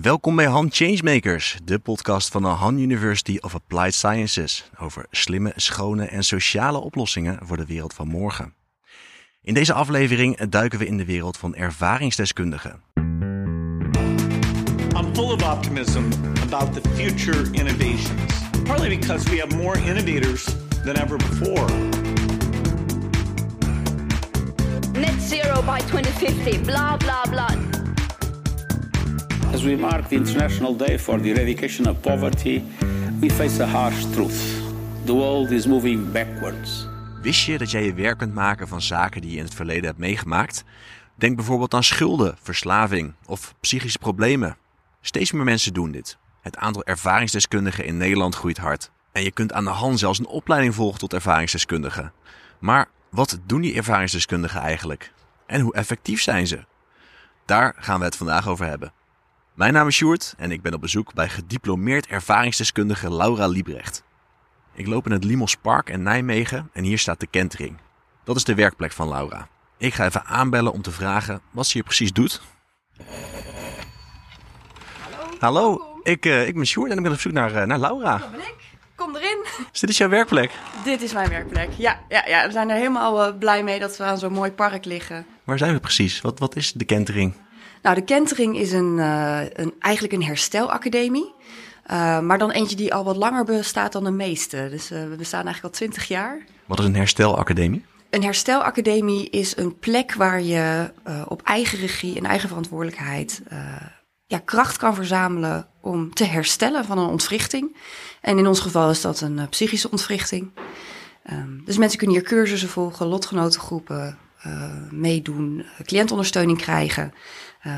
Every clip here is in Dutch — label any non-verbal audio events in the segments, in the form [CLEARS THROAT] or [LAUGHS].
Welkom bij Han Changemakers, de podcast van de Han University of Applied Sciences over slimme, schone en sociale oplossingen voor de wereld van morgen. In deze aflevering duiken we in de wereld van ervaringsdeskundigen. I'm full of optimism about the future innovations, partly because we have more innovators than ever before. net zero by 2050, blah, blah, blah. As we mark the International Day for the Eradication of Poverty, we face a harsh truth. The world is moving backwards. Wist je dat jij je werk kunt maken van zaken die je in het verleden hebt meegemaakt? Denk bijvoorbeeld aan schulden, verslaving of psychische problemen. Steeds meer mensen doen dit. Het aantal ervaringsdeskundigen in Nederland groeit hard. En je kunt aan de hand zelfs een opleiding volgen tot ervaringsdeskundige. Maar wat doen die ervaringsdeskundigen eigenlijk? En hoe effectief zijn ze? Daar gaan we het vandaag over hebben. Mijn naam is Sjoerd en ik ben op bezoek bij gediplomeerd ervaringsdeskundige Laura Liebrecht. Ik loop in het Limos Park in Nijmegen en hier staat de kentering. Dat is de werkplek van Laura. Ik ga even aanbellen om te vragen wat ze hier precies doet. Hallo. Hallo, ik, uh, ik ben Sjoerd en ik ben op zoek naar, uh, naar Laura. Dat ben ik. Kom erin. Dus dit is jouw werkplek? Dit is mijn werkplek. Ja, ja, ja. we zijn er helemaal uh, blij mee dat we aan zo'n mooi park liggen. Waar zijn we precies? Wat, wat is de kentering? Nou, de kentering is een, een, eigenlijk een herstelacademie. Uh, maar dan eentje die al wat langer bestaat dan de meeste. Dus uh, we bestaan eigenlijk al twintig jaar. Wat is een herstelacademie? Een herstelacademie is een plek waar je op eigen regie en eigen verantwoordelijkheid ja, kracht kan verzamelen om te herstellen van een ontwrichting. En in ons geval is dat een psychische ontwrichting. Um, dus mensen kunnen hier cursussen volgen, lotgenotengroepen meedoen, cliëntondersteuning krijgen,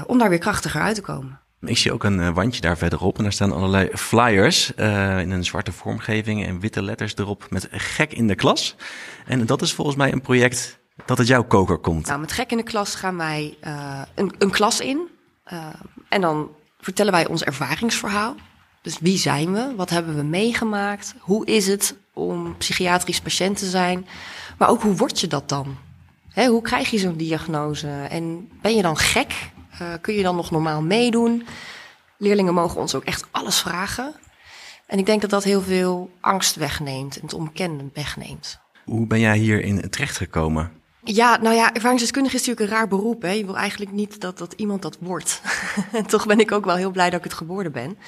om daar weer krachtiger uit te komen. Ik zie ook een wandje daar verderop en daar staan allerlei flyers uh, in een zwarte vormgeving en witte letters erop met gek in de klas. En dat is volgens mij een project dat uit jouw koker komt. Nou, met gek in de klas gaan wij uh, een, een, klas in en dan vertellen wij ons ervaringsverhaal. Dus wie zijn we? Wat hebben we meegemaakt? Hoe is het om psychiatrisch patiënt te zijn? Maar ook hoe word je dat dan? Hè, hoe krijg je zo'n diagnose? En ben je dan gek? Uh, kun je dan nog normaal meedoen? Leerlingen mogen ons ook echt alles vragen. En ik denk dat dat heel veel angst wegneemt en het onbekende wegneemt. Hoe ben jij hierin terechtgekomen? Ja, nou ja, ervaringsdeskundige is natuurlijk een raar beroep. Hè? Je wil eigenlijk niet dat, dat iemand dat wordt. en [LAUGHS] toch ben ik ook wel heel blij dat ik het geworden ben.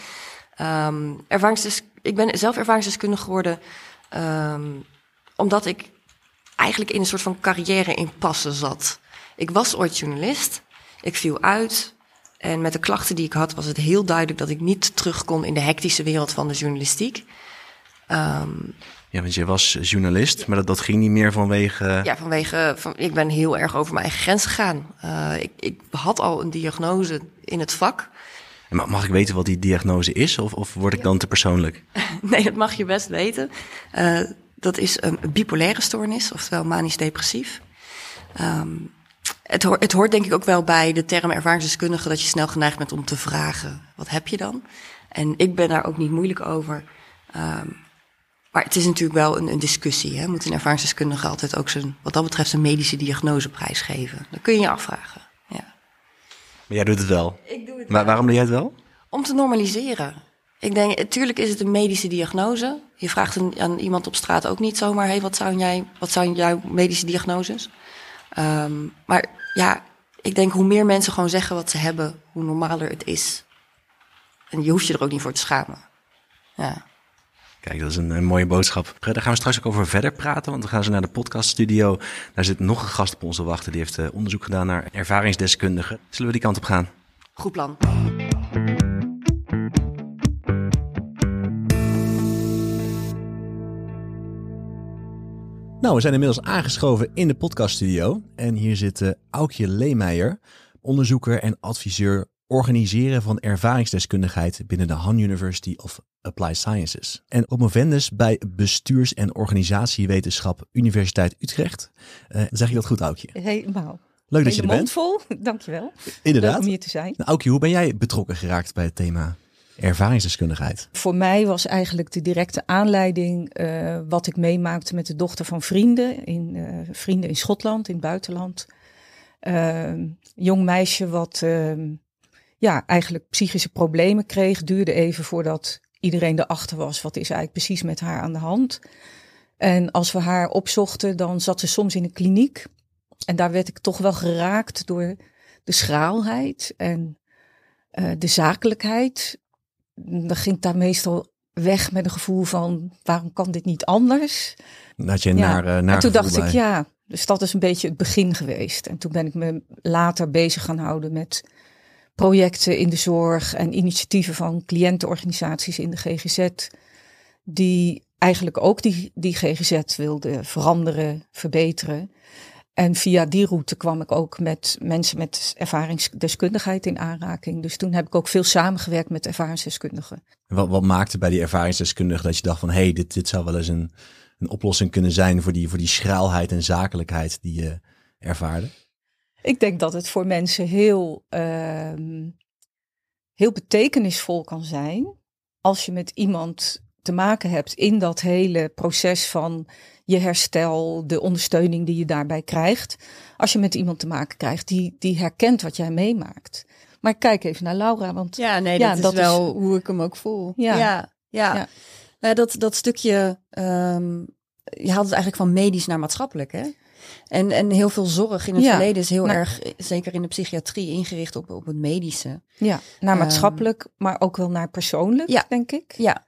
Um, ervaringsdes ik ben zelf ervaringsdeskundige geworden um, omdat ik eigenlijk in een soort van carrière impasse zat. Ik was ooit journalist. Ik viel uit. En met de klachten die ik had, was het heel duidelijk dat ik niet terug kon in de hectische wereld van de journalistiek. Um, ja, want je was journalist, maar dat, dat ging niet meer vanwege. Ja, vanwege. Van, ik ben heel erg over mijn eigen grens gegaan. Uh, ik, ik had al een diagnose in het vak. En mag ik weten wat die diagnose is, of, of word ik dan te persoonlijk? [LAUGHS] nee, dat mag je best weten. Uh, dat is een bipolaire stoornis, oftewel manisch-depressief. Um, het, hoort, het hoort denk ik ook wel bij de term ervaringsdeskundige dat je snel geneigd bent om te vragen: wat heb je dan? En ik ben daar ook niet moeilijk over. Um, maar het is natuurlijk wel een, een discussie. Hè? Moet een ervaringsdeskundige altijd ook zijn, wat dat betreft, een medische diagnose prijsgeven? Dat kun je je afvragen. Ja. Maar jij doet het wel. Ik doe het maar wel. waarom doe jij het wel? Om te normaliseren. Ik denk, natuurlijk is het een medische diagnose. Je vraagt een, aan iemand op straat ook niet zomaar: hey, wat, zou jij, wat zijn jouw medische diagnoses? Um, maar ja, ik denk hoe meer mensen gewoon zeggen wat ze hebben, hoe normaler het is. En je hoeft je er ook niet voor te schamen. Ja. Kijk, dat is een, een, mooie boodschap. Daar gaan we straks ook over verder praten, want we gaan zo naar de podcaststudio. Daar zit nog een gast op onze wachten, die heeft uh, onderzoek gedaan naar ervaringsdeskundigen. Zullen we die kant op gaan? Goed plan. Nou, we zijn inmiddels aangeschoven in de podcaststudio. En hier zit uh, Aukje Leemeijer, onderzoeker en adviseur organiseren van ervaringsdeskundigheid binnen de Han University of Applied Sciences. En op Movendus bij bestuurs- en organisatiewetenschap Universiteit Utrecht. Uh, zeg je dat goed, Aukje? Helemaal. Leuk dat je er bent. vol, dankjewel. Inderdaad. Leuk om hier te zijn. Nou, Aukje, hoe ben jij betrokken geraakt bij het thema ervaringsdeskundigheid? Voor mij was eigenlijk de directe aanleiding uh, wat ik meemaakte met de dochter van vrienden. In, uh, vrienden in Schotland, in het buitenland. Uh, jong meisje wat ja, eigenlijk psychische problemen kreeg. Duurde even voordat iedereen erachter was wat is eigenlijk precies met haar aan de hand. En als we haar opzochten, dan zat ze soms in een kliniek. En daar werd ik toch wel geraakt door de schraalheid en uh, de zakelijkheid. Dan ging ik daar meestal weg met een gevoel van waarom kan dit niet anders? Dat je naar, uh, naar en toen dacht ik ja, dus dat is een beetje het begin geweest. En toen ben ik me later bezig gaan houden met projecten in de zorg en initiatieven van cliëntenorganisaties in de GGZ. Die eigenlijk ook die, die GGZ wilden veranderen, verbeteren. En via die route kwam ik ook met mensen met ervaringsdeskundigheid in aanraking. Dus toen heb ik ook veel samengewerkt met ervaringsdeskundigen. Wat, wat maakte bij die ervaringsdeskundigen dat je dacht van hé, hey, dit, dit zou wel eens een, een oplossing kunnen zijn voor die, voor die schraalheid en zakelijkheid die je ervaarde? Ik denk dat het voor mensen heel, uh, heel betekenisvol kan zijn als je met iemand te maken hebt in dat hele proces van je herstel, de ondersteuning die je daarbij krijgt. Als je met iemand te maken krijgt die, die herkent wat jij meemaakt. Maar kijk even naar Laura, want ja, nee, dat, is wel hoe ik hem ook voel. Ja, ja, ja. Nou, dat, dat stukje, um, je haalt het eigenlijk van medisch naar maatschappelijk, hè? En, en heel veel zorg in het verleden is heel erg, zeker in de psychiatrie, ingericht op, op het medische. Ja, naar ehm, maatschappelijk, maar ook wel naar persoonlijk, ja, denk ik. Ja,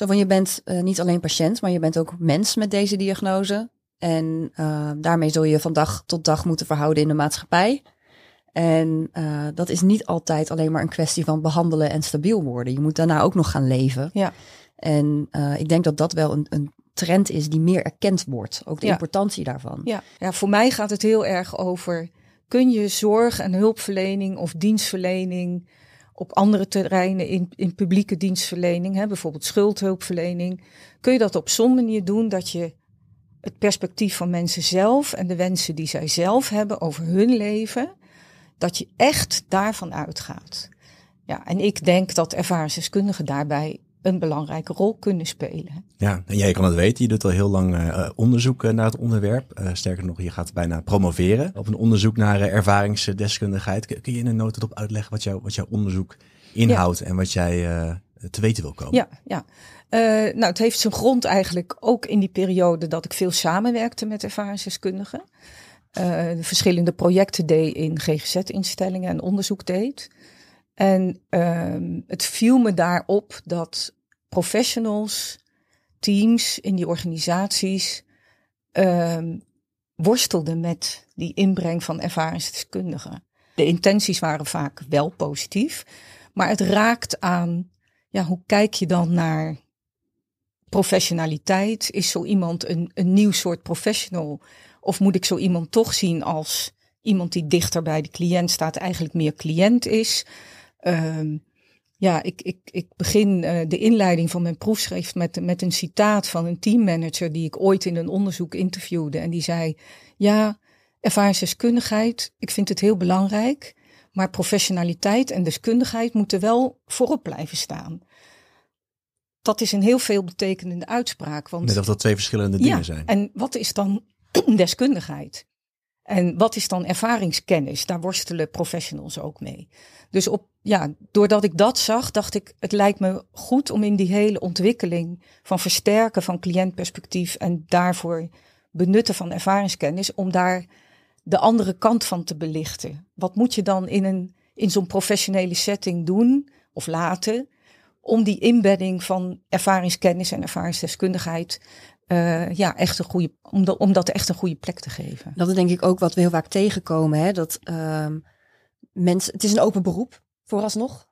zo van je bent uh, niet alleen patiënt, maar je bent ook mens met deze diagnose. En uh, daarmee zul je van dag tot dag moeten verhouden in de maatschappij. En uh, dat is niet altijd alleen maar een kwestie van behandelen en stabiel worden. Je moet daarna ook nog gaan leven. Ja. En ik denk dat dat wel een, een trend is die meer erkend wordt. Ook de importantie daarvan. Ja. ja, voor mij gaat het heel erg over: kun je zorg en hulpverlening of dienstverlening op andere terreinen in, in publieke dienstverlening, hè, bijvoorbeeld schuldhulpverlening, kun je dat op zo'n manier doen dat je het perspectief van mensen zelf en de wensen die zij zelf hebben over hun leven, dat je echt daarvan uitgaat. Ja, en ik denk dat ervaringsdeskundigen daarbij een belangrijke rol kunnen spelen. Ja, en jij kan het weten. Je doet al heel lang uh, onderzoek naar het onderwerp. Uh, sterker nog, je gaat bijna promoveren op een onderzoek naar uh, ervaringsdeskundigheid. Kun je in een notendop uitleggen wat, jou, wat jouw onderzoek inhoudt en wat jij te weten wil komen? Ja, ja. nou, het heeft zijn grond eigenlijk ook in die periode dat ik veel samenwerkte met ervaringsdeskundigen. verschillende projecten deed in GGZ-instellingen en onderzoek deed. En um, het viel me daarop dat professionals, teams in die organisaties um, worstelden met die inbreng van ervaringsdeskundigen. De intenties waren vaak wel positief, maar het raakt aan, ja, hoe kijk je dan naar professionaliteit? Is zo iemand een, een nieuw soort professional? Of moet ik zo iemand toch zien als iemand die dichter bij de cliënt staat, eigenlijk meer cliënt is? Um, ja, ik, ik, ik begin uh, de inleiding van mijn proefschrift met, met een citaat van een teammanager die ik ooit in een onderzoek interviewde. En die zei: Ja, ervaringsdeskundigheid, ik vind het heel belangrijk, maar professionaliteit en deskundigheid moeten wel voorop blijven staan. Dat is een heel veelbetekenende uitspraak. Want, Net of dat twee verschillende dingen ja, zijn. En wat is dan [CLEARS THROAT] deskundigheid? En wat is dan ervaringskennis? Daar worstelen professionals ook mee. Dus op, ja, doordat ik dat zag, dacht ik, het lijkt me goed om in die hele ontwikkeling van versterken van cliëntperspectief en daarvoor benutten van ervaringskennis, om daar de andere kant van te belichten. Wat moet je dan in, een, in zo'n professionele setting doen of laten om die inbedding van ervaringskennis en ervaringsdeskundigheid uh, ja, echt een goede, om, om dat echt een goede plek te geven. Dat is denk ik ook wat we heel vaak tegenkomen. Hè? Dat uh, mensen, het is een open beroep, vooralsnog.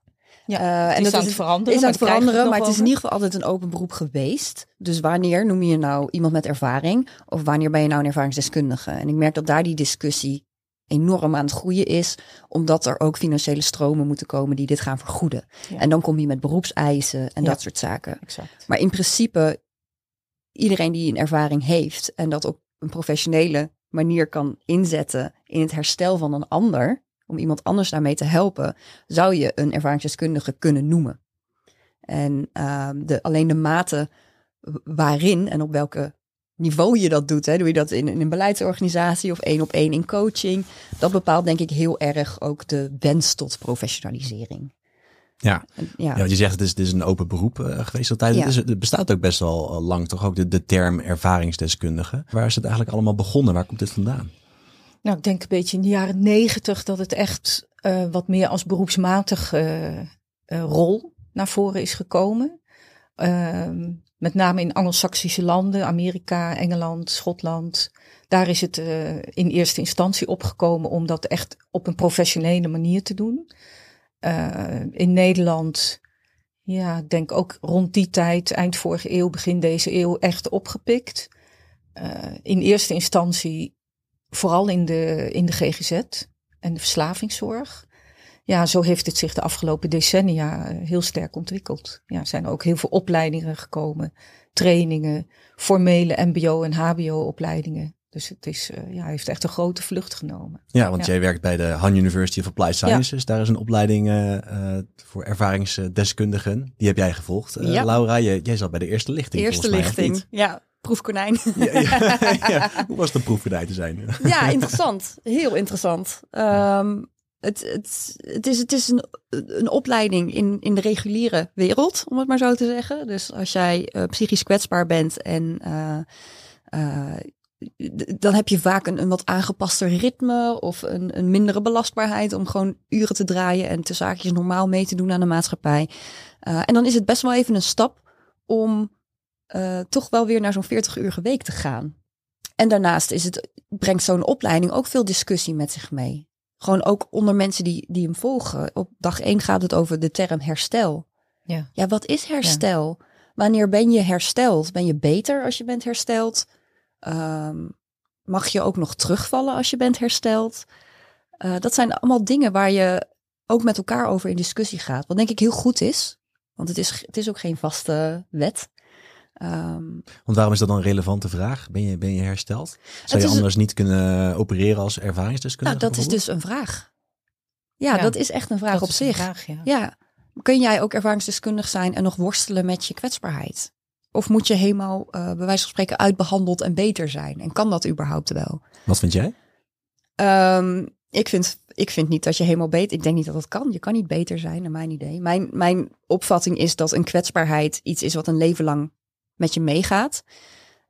Ja, uh, en dat is aan het veranderen. Is aan het veranderen, maar het is in ieder geval altijd een open beroep geweest. Dus wanneer noem je nou iemand met ervaring? Of wanneer ben je nou een ervaringsdeskundige? En ik merk dat daar die discussie enorm aan het groeien is, omdat er ook financiële stromen moeten komen die dit gaan vergoeden. Ja. En dan kom je met beroepseisen en ja, dat soort zaken. Exact. Maar in principe iedereen die een ervaring heeft en dat op een professionele manier kan inzetten in het herstel van een ander, om iemand anders daarmee te helpen, zou je een ervaringsdeskundige kunnen noemen. En uh, de, alleen de mate waarin en op welke niveau je dat doet. Hè. Doe je dat in, in een beleidsorganisatie of één op één in coaching? Dat bepaalt denk ik heel erg ook de wens tot professionalisering. Ja, ja. je zegt het is, het is een open beroep eh, geweest altijd. Ja. Het, is, het bestaat ook best wel eh, lang, toch ook de, de term ervaringsdeskundige. Waar is het eigenlijk allemaal begonnen? Waar komt dit vandaan? Nou, ik denk een beetje in de jaren negentig dat het echt eh, wat meer als beroepsmatig eh, rol naar voren is gekomen. Ehm, met name in Anglo-Saxische landen, Amerika, Engeland, Schotland. Daar is het in eerste instantie opgekomen om dat echt op een professionele manier te doen. Eh, in Nederland, ja, ik denk ook rond die tijd, eind vorige eeuw, begin deze eeuw, echt opgepikt. Eh, in eerste instantie vooral in de, in de GGZ en de verslavingszorg. Ja, zo heeft het zich de afgelopen decennia eh, heel sterk ontwikkeld. Ja, er zijn ook heel veel opleidingen gekomen, trainingen, formele MBO- en HBO-opleidingen. Dus het is, eh, ja, heeft echt een grote vlucht genomen. Ja, want Ja. jij werkt bij de Han University of Applied Sciences. Daar is een opleiding eh, eh, voor ervaringsdeskundigen. Die heb jij gevolgd. Ja. Laura, jij, jij zat bij de eerste lichting Eerste mij, lichting. Ja, proefkonijn. [LAUGHS] [LAUGHS] Hoe was het om proefverdij te zijn? ja, interessant. Heel interessant. Ehm, het, het, het is, het is een, een opleiding in, in de reguliere wereld, om het maar zo te zeggen. Dus als jij psychisch kwetsbaar bent en dan heb je vaak een, een wat aangepaster ritme of een, een mindere belastbaarheid om gewoon uren te draaien en te zaakjes normaal mee te doen aan de maatschappij. Eh, en dan is het best wel even een stap om eh, toch wel weer naar zo'n 40 uur week te gaan. En daarnaast is het, brengt zo'n opleiding ook veel discussie met zich mee. Gewoon ook onder mensen die, die hem volgen. Op dag één gaat het over de term herstel. Ja. Ja, wat is herstel? Wanneer ben je hersteld? Ben je beter als je bent hersteld? Ehm, mag je ook nog terugvallen als je bent hersteld? Eh, dat zijn allemaal dingen waar je ook met elkaar over in discussie gaat. Wat denk ik heel goed is. Want het is, het is ook geen vaste wet. Ehm, Want waarom is dat dan een relevante vraag? Ben je, ben je hersteld? Zou je anders niet kunnen opereren als ervaringsdeskundige? nou, dat is dus een vraag. Ja, Ja, dat is echt een vraag Dat op is een zich. vraag, ja. Ja. Kun jij ook ervaringsdeskundig zijn en nog worstelen met je kwetsbaarheid? Of moet je helemaal, eh bij wijze van spreken, uitbehandeld en beter zijn? En kan dat überhaupt wel? Wat vind jij? Ehm, ik, vind, ik vind niet dat je helemaal beter... Ik denk niet dat dat kan. Je kan niet beter zijn, naar mijn idee. Mijn, mijn opvatting is dat een kwetsbaarheid iets is wat een leven lang met je meegaat.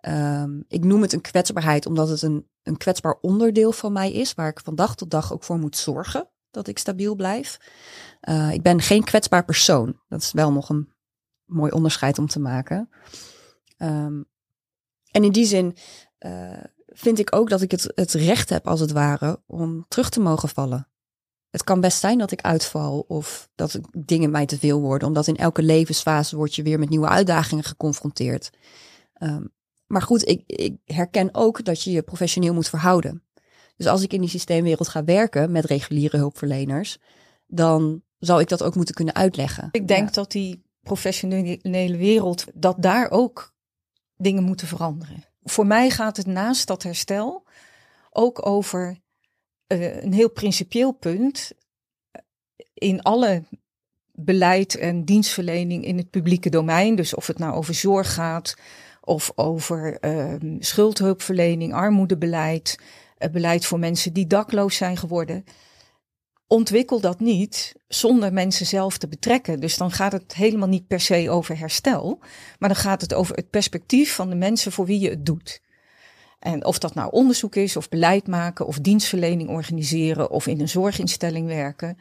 Ehm, ik noem het een kwetsbaarheid omdat het een, een kwetsbaar onderdeel van mij is... waar ik van dag tot dag ook voor moet zorgen dat ik stabiel blijf. Eh, ik ben geen kwetsbaar persoon. Dat is wel nog een mooi onderscheid om te maken. Ehm, en in die zin eh, vind ik ook dat ik het, het recht heb, als het ware, om terug te mogen vallen. Het kan best zijn dat ik uitval of dat dingen mij te veel worden, omdat in elke levensfase word je weer met nieuwe uitdagingen geconfronteerd. Ehm, maar goed, ik, ik herken ook dat je je professioneel moet verhouden. Dus als ik in die systeemwereld ga werken met reguliere hulpverleners, dan zou ik dat ook moeten kunnen uitleggen. Ik denk Ja. dat die professionele wereld, dat daar ook dingen moeten veranderen. Voor mij gaat het naast dat herstel ook over eh, een heel principieel punt. In alle beleid en dienstverlening in het publieke domein, dus of het nou over zorg gaat of over ehm, schuldhulpverlening, armoedebeleid, eh, beleid voor mensen die dakloos zijn geworden ontwikkel dat niet zonder mensen zelf te betrekken. Dus dan gaat het helemaal niet per se over herstel, maar dan gaat het over het perspectief van de mensen voor wie je het doet. En of dat nou onderzoek is, of beleid maken, of dienstverlening organiseren, of in een zorginstelling werken.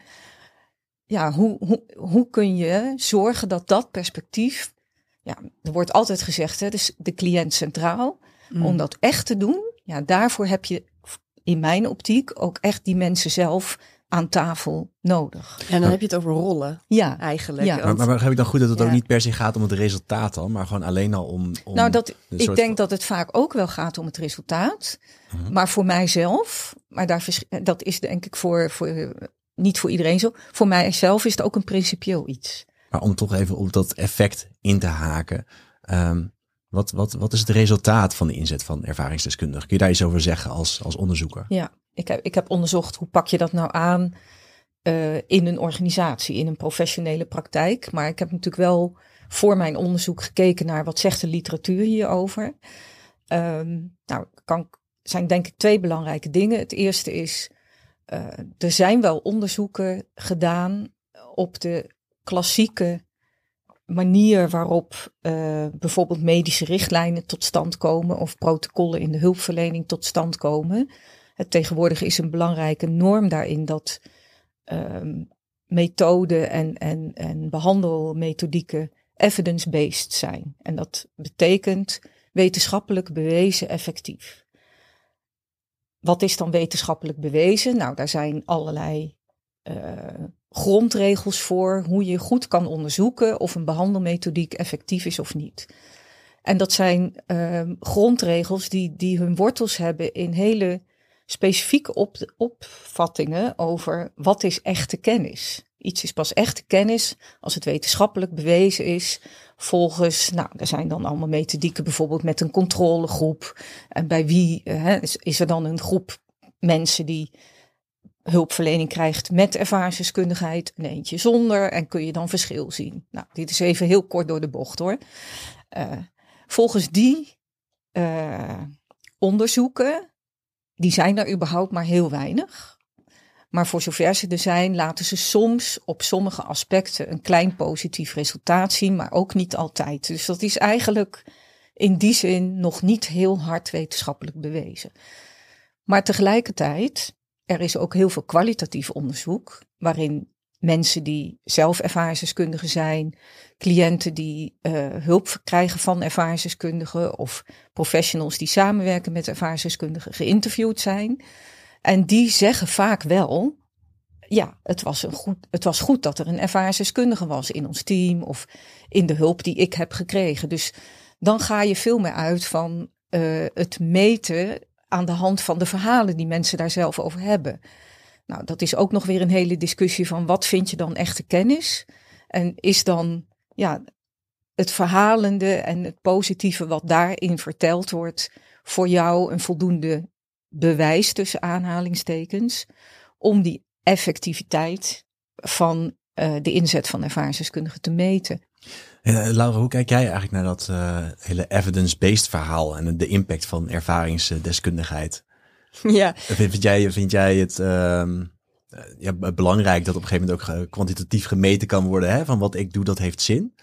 Ja, hoe, hoe, hoe kun je zorgen dat dat perspectief. Ja, er wordt altijd gezegd, hè, dus de cliënt centraal. Om dat echt te doen, ja, daarvoor heb je in mijn optiek ook echt die mensen zelf aan tafel nodig. En dan heb je het over rollen, Ja, eigenlijk. Ja. Maar, Want- maar begrijp ik dan goed dat het ook niet per se gaat om het resultaat dan, maar gewoon alleen al om... om nou dat, ik soort denk van- dat het vaak ook wel gaat om het resultaat. Mhm. Maar voor mijzelf, maar daar, vers- dat is denk ik voor, voor, niet voor iedereen zo. Voor mijzelf is het ook een principieel iets. Maar om toch even op dat effect in te haken. ehm, wat, wat, wat is het resultaat van de inzet van ervaringsdeskundigen? Kun je daar iets over zeggen als, als onderzoeker? Ja, ik heb, ik heb onderzocht hoe pak je dat nou aan eh, in een organisatie, in een professionele praktijk. Maar ik heb natuurlijk wel voor mijn onderzoek gekeken naar wat zegt de literatuur hierover. Ehm, nou, kan, zijn denk ik twee belangrijke dingen. Het eerste is, uh, er zijn wel onderzoeken gedaan op de klassieke manier waarop uh, bijvoorbeeld medische richtlijnen tot stand komen of protocollen in de hulpverlening tot stand komen. Het tegenwoordig is een belangrijke norm daarin dat um, methoden en, en, en behandelmethodieken evidence-based zijn. En dat betekent wetenschappelijk bewezen effectief. Wat is dan wetenschappelijk bewezen? Nou, daar zijn allerlei grondregels voor hoe je goed kan onderzoeken of een behandelmethodiek effectief is of niet. En dat zijn uh, grondregels die, die hun wortels hebben in hele specifieke op, opvattingen over wat is echte kennis. Iets is pas echte kennis als het wetenschappelijk bewezen is. Volgens, nou, er zijn dan allemaal methodieken, bijvoorbeeld met een controlegroep. En bij wie uh, is, is er dan een groep mensen die hulpverlening krijgt met ervaringsdeskundigheid en eentje zonder. En kun je dan verschil zien. Nou, dit is even heel kort door de bocht hoor. Uh, volgens die uh, onderzoeken, die zijn er überhaupt maar heel weinig. Maar voor zover ze er zijn, laten ze soms op sommige aspecten een klein positief resultaat zien, maar ook niet altijd. Dus dat is eigenlijk in die zin nog niet heel hard wetenschappelijk bewezen. Maar tegelijkertijd, er is ook heel veel kwalitatief onderzoek, waarin mensen die zelf ervaringsdeskundigen zijn, cliënten die uh, hulp krijgen van ervaringsdeskundigen of professionals die samenwerken met ervaringsdeskundigen geïnterviewd zijn. En die zeggen vaak wel, ja, het was, een goed, het was goed dat er een ervaringsdeskundige was in ons team of in de hulp die ik heb gekregen. Dus dan ga je veel meer uit van uh, het meten aan de hand van de verhalen die mensen daar zelf over hebben. Nou, dat is ook nog weer een hele discussie van wat vind je dan echte kennis? En is dan ja, het verhalende en het positieve wat daarin verteld wordt voor jou een voldoende bewijs tussen aanhalingstekens om die effectiviteit van uh, de inzet van ervaringsdeskundigen te meten. Uh, Laura, hoe kijk jij eigenlijk naar dat uh, hele evidence-based verhaal en de impact van ervaringsdeskundigheid? Ja. Vind, jij, vind jij het uh, ja, belangrijk dat op een gegeven moment ook kwantitatief gemeten kan worden hè? van wat ik doe, dat heeft zin?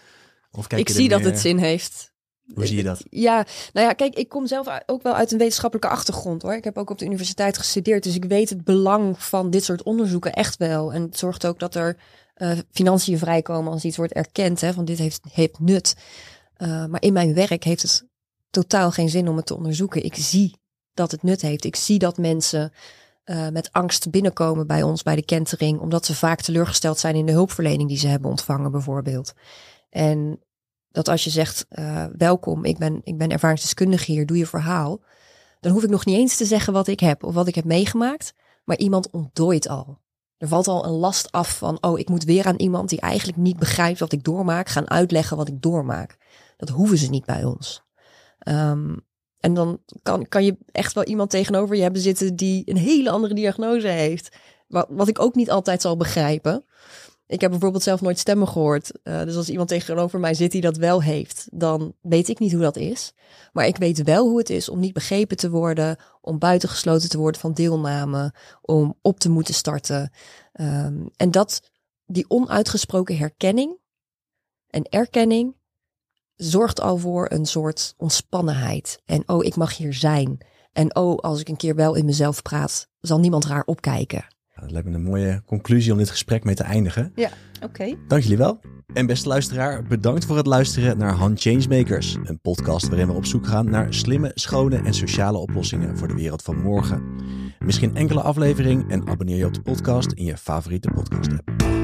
Of kijk ik zie dat het zin heeft. Hoe zie je dat? Ja, nou ja, kijk, ik kom zelf ook wel uit een wetenschappelijke achtergrond hoor. Ik heb ook op de universiteit gestudeerd, dus ik weet het belang van dit soort onderzoeken echt wel. En het zorgt ook dat er uh, financiën vrijkomen als iets wordt erkend, hè, van dit heeft, heeft nut. Uh, maar in mijn werk heeft het totaal geen zin om het te onderzoeken. Ik zie dat het nut heeft. Ik zie dat mensen uh, met angst binnenkomen bij ons, bij de kentering, omdat ze vaak teleurgesteld zijn in de hulpverlening die ze hebben ontvangen, bijvoorbeeld. En dat als je zegt, welkom, ik ben, ik ben ervaringsdeskundige hier, doe je verhaal. Dan hoef ik nog niet eens te zeggen wat ik heb of wat ik heb meegemaakt. Maar iemand ontdooit al. Er valt al een last af van, oh, ik moet weer aan iemand die eigenlijk niet begrijpt wat ik doormaak, gaan uitleggen wat ik doormaak. Dat hoeven ze niet bij ons. Um, en dan kan, kan je echt wel iemand tegenover je hebben zitten die een hele andere diagnose heeft. Wat, wat ik ook niet altijd zal begrijpen. Ik heb bijvoorbeeld zelf nooit stemmen gehoord. Uh, dus als iemand tegenover mij zit die dat wel heeft, dan weet ik niet hoe dat is. Maar ik weet wel hoe het is om niet begrepen te worden, om buitengesloten te worden van deelname, om op te moeten starten. Um, en dat, die onuitgesproken herkenning en erkenning, zorgt al voor een soort ontspannenheid. En oh, ik mag hier zijn. En oh, als ik een keer wel in mezelf praat, zal niemand raar opkijken. Dat lijkt me een mooie conclusie om dit gesprek mee te eindigen. Ja, oké. Okay. Dank jullie wel. En beste luisteraar, bedankt voor het luisteren naar Han Changemakers. Een podcast waarin we op zoek gaan naar slimme, schone en sociale oplossingen voor de wereld van morgen. Misschien enkele aflevering en abonneer je op de podcast in je favoriete podcast app.